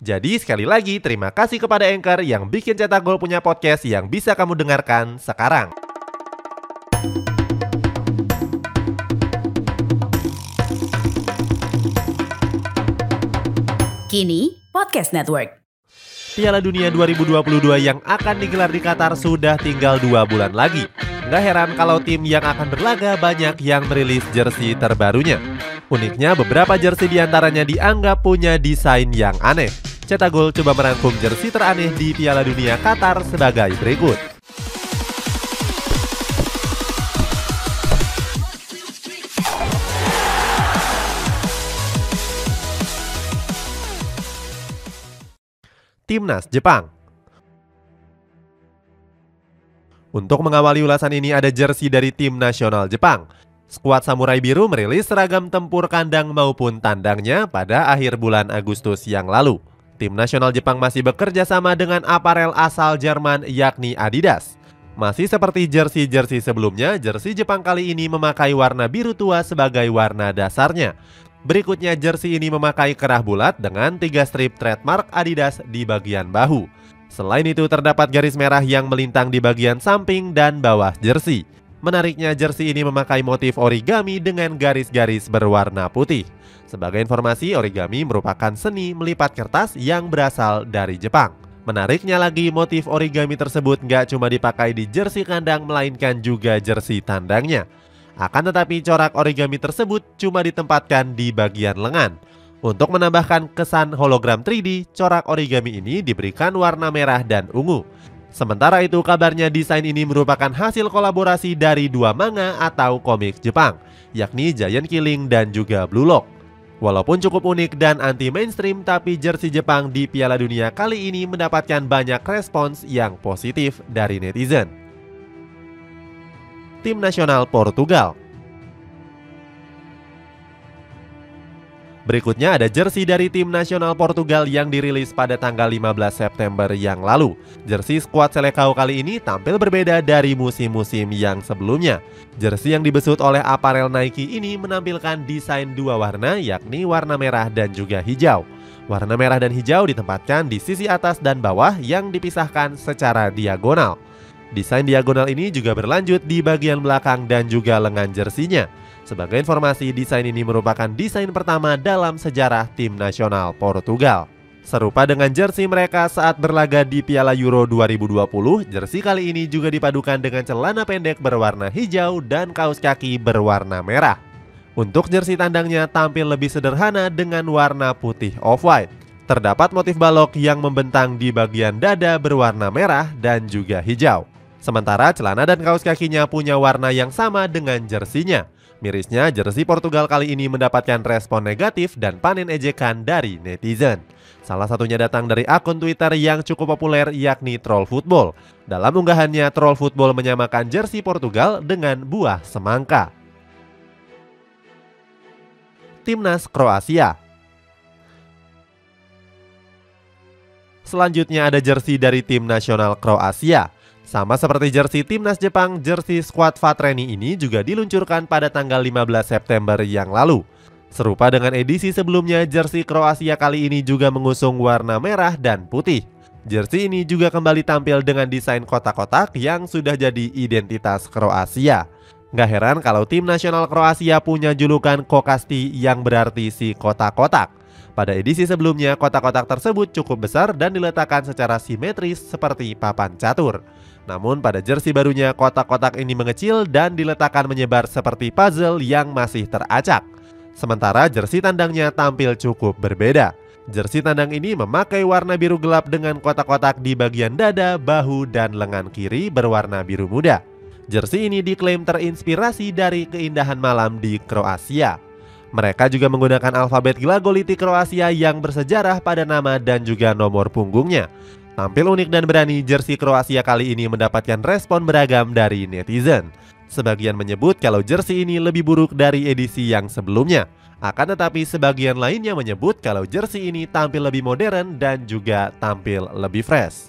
Jadi sekali lagi terima kasih kepada Anchor yang bikin Cetak Gol punya podcast yang bisa kamu dengarkan sekarang. Kini Podcast Network. Piala Dunia 2022 yang akan digelar di Qatar sudah tinggal dua bulan lagi. Nggak heran kalau tim yang akan berlaga banyak yang merilis jersey terbarunya. Uniknya beberapa jersey di antaranya dianggap punya desain yang aneh. Cetak Gol coba merangkum jersey teraneh di Piala Dunia Qatar sebagai berikut. Timnas Jepang Untuk mengawali ulasan ini ada jersey dari tim nasional Jepang. Skuad Samurai Biru merilis seragam tempur kandang maupun tandangnya pada akhir bulan Agustus yang lalu. Tim nasional Jepang masih bekerja sama dengan aparel asal Jerman yakni Adidas. Masih seperti jersey-jersey sebelumnya, jersey Jepang kali ini memakai warna biru tua sebagai warna dasarnya. Berikutnya jersey ini memakai kerah bulat dengan tiga strip trademark Adidas di bagian bahu. Selain itu terdapat garis merah yang melintang di bagian samping dan bawah jersey. Menariknya jersey ini memakai motif origami dengan garis-garis berwarna putih. Sebagai informasi, origami merupakan seni melipat kertas yang berasal dari Jepang. Menariknya lagi, motif origami tersebut nggak cuma dipakai di jersey kandang, melainkan juga jersey tandangnya. Akan tetapi corak origami tersebut cuma ditempatkan di bagian lengan. Untuk menambahkan kesan hologram 3D, corak origami ini diberikan warna merah dan ungu. Sementara itu kabarnya desain ini merupakan hasil kolaborasi dari dua manga atau komik Jepang, yakni Giant Killing dan juga Blue Lock. Walaupun cukup unik dan anti mainstream, tapi jersey Jepang di Piala Dunia kali ini mendapatkan banyak respons yang positif dari netizen. Tim Nasional Portugal Berikutnya ada jersey dari tim nasional Portugal yang dirilis pada tanggal 15 September yang lalu. Jersey skuad Selecao kali ini tampil berbeda dari musim-musim yang sebelumnya. Jersey yang dibesut oleh aparel Nike ini menampilkan desain dua warna yakni warna merah dan juga hijau. Warna merah dan hijau ditempatkan di sisi atas dan bawah yang dipisahkan secara diagonal. Desain diagonal ini juga berlanjut di bagian belakang dan juga lengan jersinya. Sebagai informasi, desain ini merupakan desain pertama dalam sejarah tim nasional Portugal. Serupa dengan jersey mereka saat berlaga di Piala Euro 2020, jersey kali ini juga dipadukan dengan celana pendek berwarna hijau dan kaos kaki berwarna merah. Untuk jersey tandangnya tampil lebih sederhana dengan warna putih off-white. Terdapat motif balok yang membentang di bagian dada berwarna merah dan juga hijau. Sementara celana dan kaos kakinya punya warna yang sama dengan jersinya. Mirisnya, jersey Portugal kali ini mendapatkan respon negatif dan panen ejekan dari netizen. Salah satunya datang dari akun Twitter yang cukup populer yakni Troll Football. Dalam unggahannya, Troll Football menyamakan jersey Portugal dengan buah semangka. Timnas Kroasia Selanjutnya ada jersey dari tim nasional Kroasia. Sama seperti jersey timnas Jepang, jersey skuad Fatreni ini juga diluncurkan pada tanggal 15 September yang lalu. Serupa dengan edisi sebelumnya, jersey Kroasia kali ini juga mengusung warna merah dan putih. Jersey ini juga kembali tampil dengan desain kotak-kotak yang sudah jadi identitas Kroasia. Gak heran kalau tim nasional Kroasia punya julukan Kokasti yang berarti si kotak-kotak. Pada edisi sebelumnya, kotak-kotak tersebut cukup besar dan diletakkan secara simetris seperti papan catur. Namun pada jersey barunya kotak-kotak ini mengecil dan diletakkan menyebar seperti puzzle yang masih teracak. Sementara jersey tandangnya tampil cukup berbeda. Jersey tandang ini memakai warna biru gelap dengan kotak-kotak di bagian dada, bahu, dan lengan kiri berwarna biru muda. Jersey ini diklaim terinspirasi dari keindahan malam di Kroasia. Mereka juga menggunakan alfabet glagoliti Kroasia yang bersejarah pada nama dan juga nomor punggungnya. Tampil unik dan berani, jersey Kroasia kali ini mendapatkan respon beragam dari netizen. Sebagian menyebut kalau jersey ini lebih buruk dari edisi yang sebelumnya. Akan tetapi sebagian lainnya menyebut kalau jersey ini tampil lebih modern dan juga tampil lebih fresh.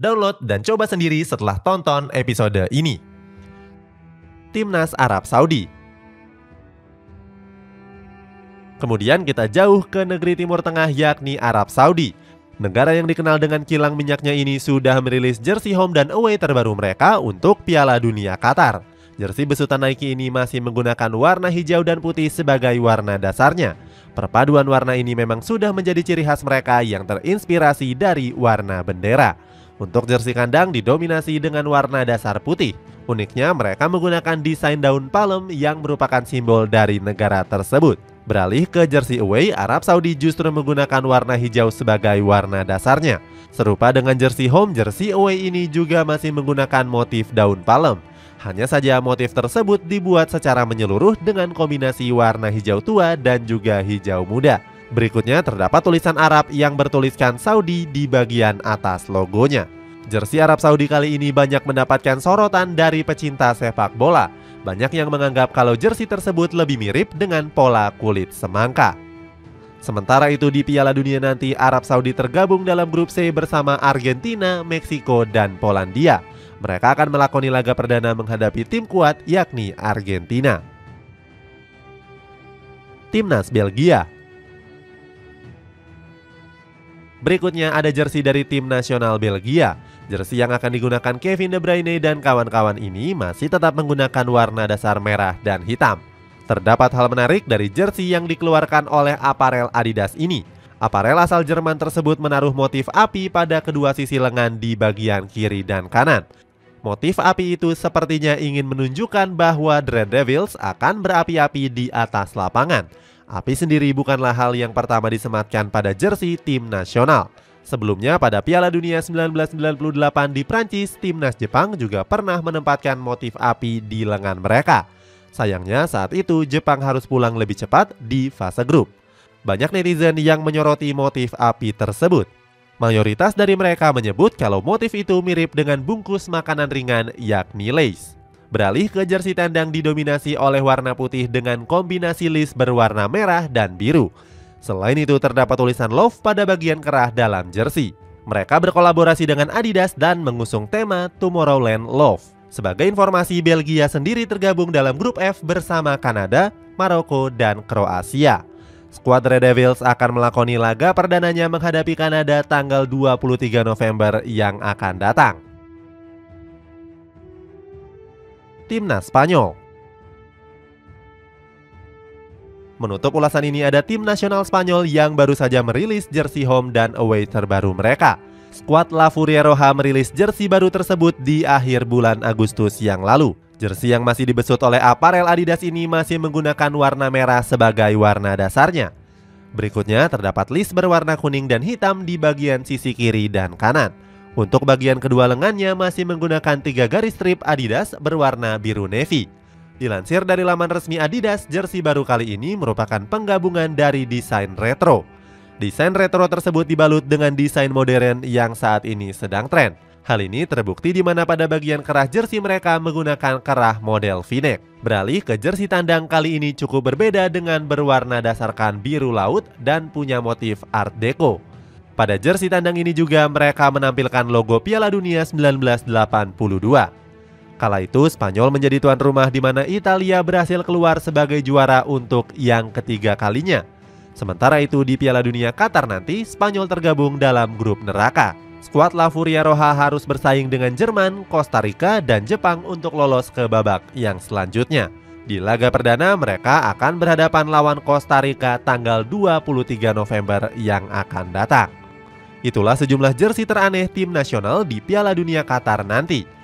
Download dan coba sendiri setelah tonton episode ini. Timnas Arab Saudi Kemudian kita jauh ke negeri Timur Tengah yakni Arab Saudi. Negara yang dikenal dengan kilang minyaknya ini sudah merilis jersey home dan away terbaru mereka untuk Piala Dunia Qatar. Jersey besutan Nike ini masih menggunakan warna hijau dan putih sebagai warna dasarnya. Perpaduan warna ini memang sudah menjadi ciri khas mereka yang terinspirasi dari warna bendera. Untuk jersey kandang didominasi dengan warna dasar putih. Uniknya mereka menggunakan desain daun palem yang merupakan simbol dari negara tersebut. Beralih ke jersey away, Arab Saudi justru menggunakan warna hijau sebagai warna dasarnya. Serupa dengan jersey home, jersey away ini juga masih menggunakan motif daun palem. Hanya saja motif tersebut dibuat secara menyeluruh dengan kombinasi warna hijau tua dan juga hijau muda. Berikutnya terdapat tulisan Arab yang bertuliskan Saudi di bagian atas logonya. Jersey Arab Saudi kali ini banyak mendapatkan sorotan dari pecinta sepak bola. Banyak yang menganggap kalau jersey tersebut lebih mirip dengan pola kulit semangka. Sementara itu di Piala Dunia nanti Arab Saudi tergabung dalam grup C bersama Argentina, Meksiko, dan Polandia. Mereka akan melakoni laga perdana menghadapi tim kuat yakni Argentina. Timnas Belgia Berikutnya ada jersey dari tim nasional Belgia. Jersey yang akan digunakan Kevin De Bruyne dan kawan-kawan ini masih tetap menggunakan warna dasar merah dan hitam. Terdapat hal menarik dari jersey yang dikeluarkan oleh aparel Adidas ini. Aparel asal Jerman tersebut menaruh motif api pada kedua sisi lengan di bagian kiri dan kanan. Motif api itu sepertinya ingin menunjukkan bahwa Red Devils akan berapi-api di atas lapangan. Api sendiri bukanlah hal yang pertama disematkan pada jersey tim nasional. Sebelumnya pada Piala Dunia 1998 di Prancis, timnas Jepang juga pernah menempatkan motif api di lengan mereka. Sayangnya saat itu Jepang harus pulang lebih cepat di fase grup. Banyak netizen yang menyoroti motif api tersebut. Mayoritas dari mereka menyebut kalau motif itu mirip dengan bungkus makanan ringan yakni lace. Beralih ke jersey tandang didominasi oleh warna putih dengan kombinasi list berwarna merah dan biru. Selain itu terdapat tulisan love pada bagian kerah dalam jersey. Mereka berkolaborasi dengan Adidas dan mengusung tema Tomorrowland Love. Sebagai informasi, Belgia sendiri tergabung dalam grup F bersama Kanada, Maroko, dan Kroasia. Skuad Red Devils akan melakoni laga perdananya menghadapi Kanada tanggal 23 November yang akan datang. Timnas Spanyol. Menutup ulasan ini ada tim nasional Spanyol yang baru saja merilis jersey home dan away terbaru mereka. Skuad La Furia Roja merilis jersey baru tersebut di akhir bulan Agustus yang lalu. Jersey yang masih dibesut oleh aparel Adidas ini masih menggunakan warna merah sebagai warna dasarnya. Berikutnya terdapat list berwarna kuning dan hitam di bagian sisi kiri dan kanan. Untuk bagian kedua lengannya masih menggunakan tiga garis strip Adidas berwarna biru navy. Dilansir dari laman resmi Adidas, jersey baru kali ini merupakan penggabungan dari desain retro. Desain retro tersebut dibalut dengan desain modern yang saat ini sedang tren. Hal ini terbukti di mana pada bagian kerah jersey mereka menggunakan kerah model v-neck. Beralih ke jersey tandang kali ini cukup berbeda dengan berwarna dasarkan biru laut dan punya motif art deco. Pada jersey tandang ini juga mereka menampilkan logo Piala Dunia 1982. Kala itu Spanyol menjadi tuan rumah di mana Italia berhasil keluar sebagai juara untuk yang ketiga kalinya. Sementara itu di Piala Dunia Qatar nanti Spanyol tergabung dalam grup neraka. Skuad La Furia Roja harus bersaing dengan Jerman, Costa Rica, dan Jepang untuk lolos ke babak yang selanjutnya. Di laga perdana mereka akan berhadapan lawan Costa Rica tanggal 23 November yang akan datang. Itulah sejumlah jersey teraneh tim nasional di Piala Dunia Qatar nanti.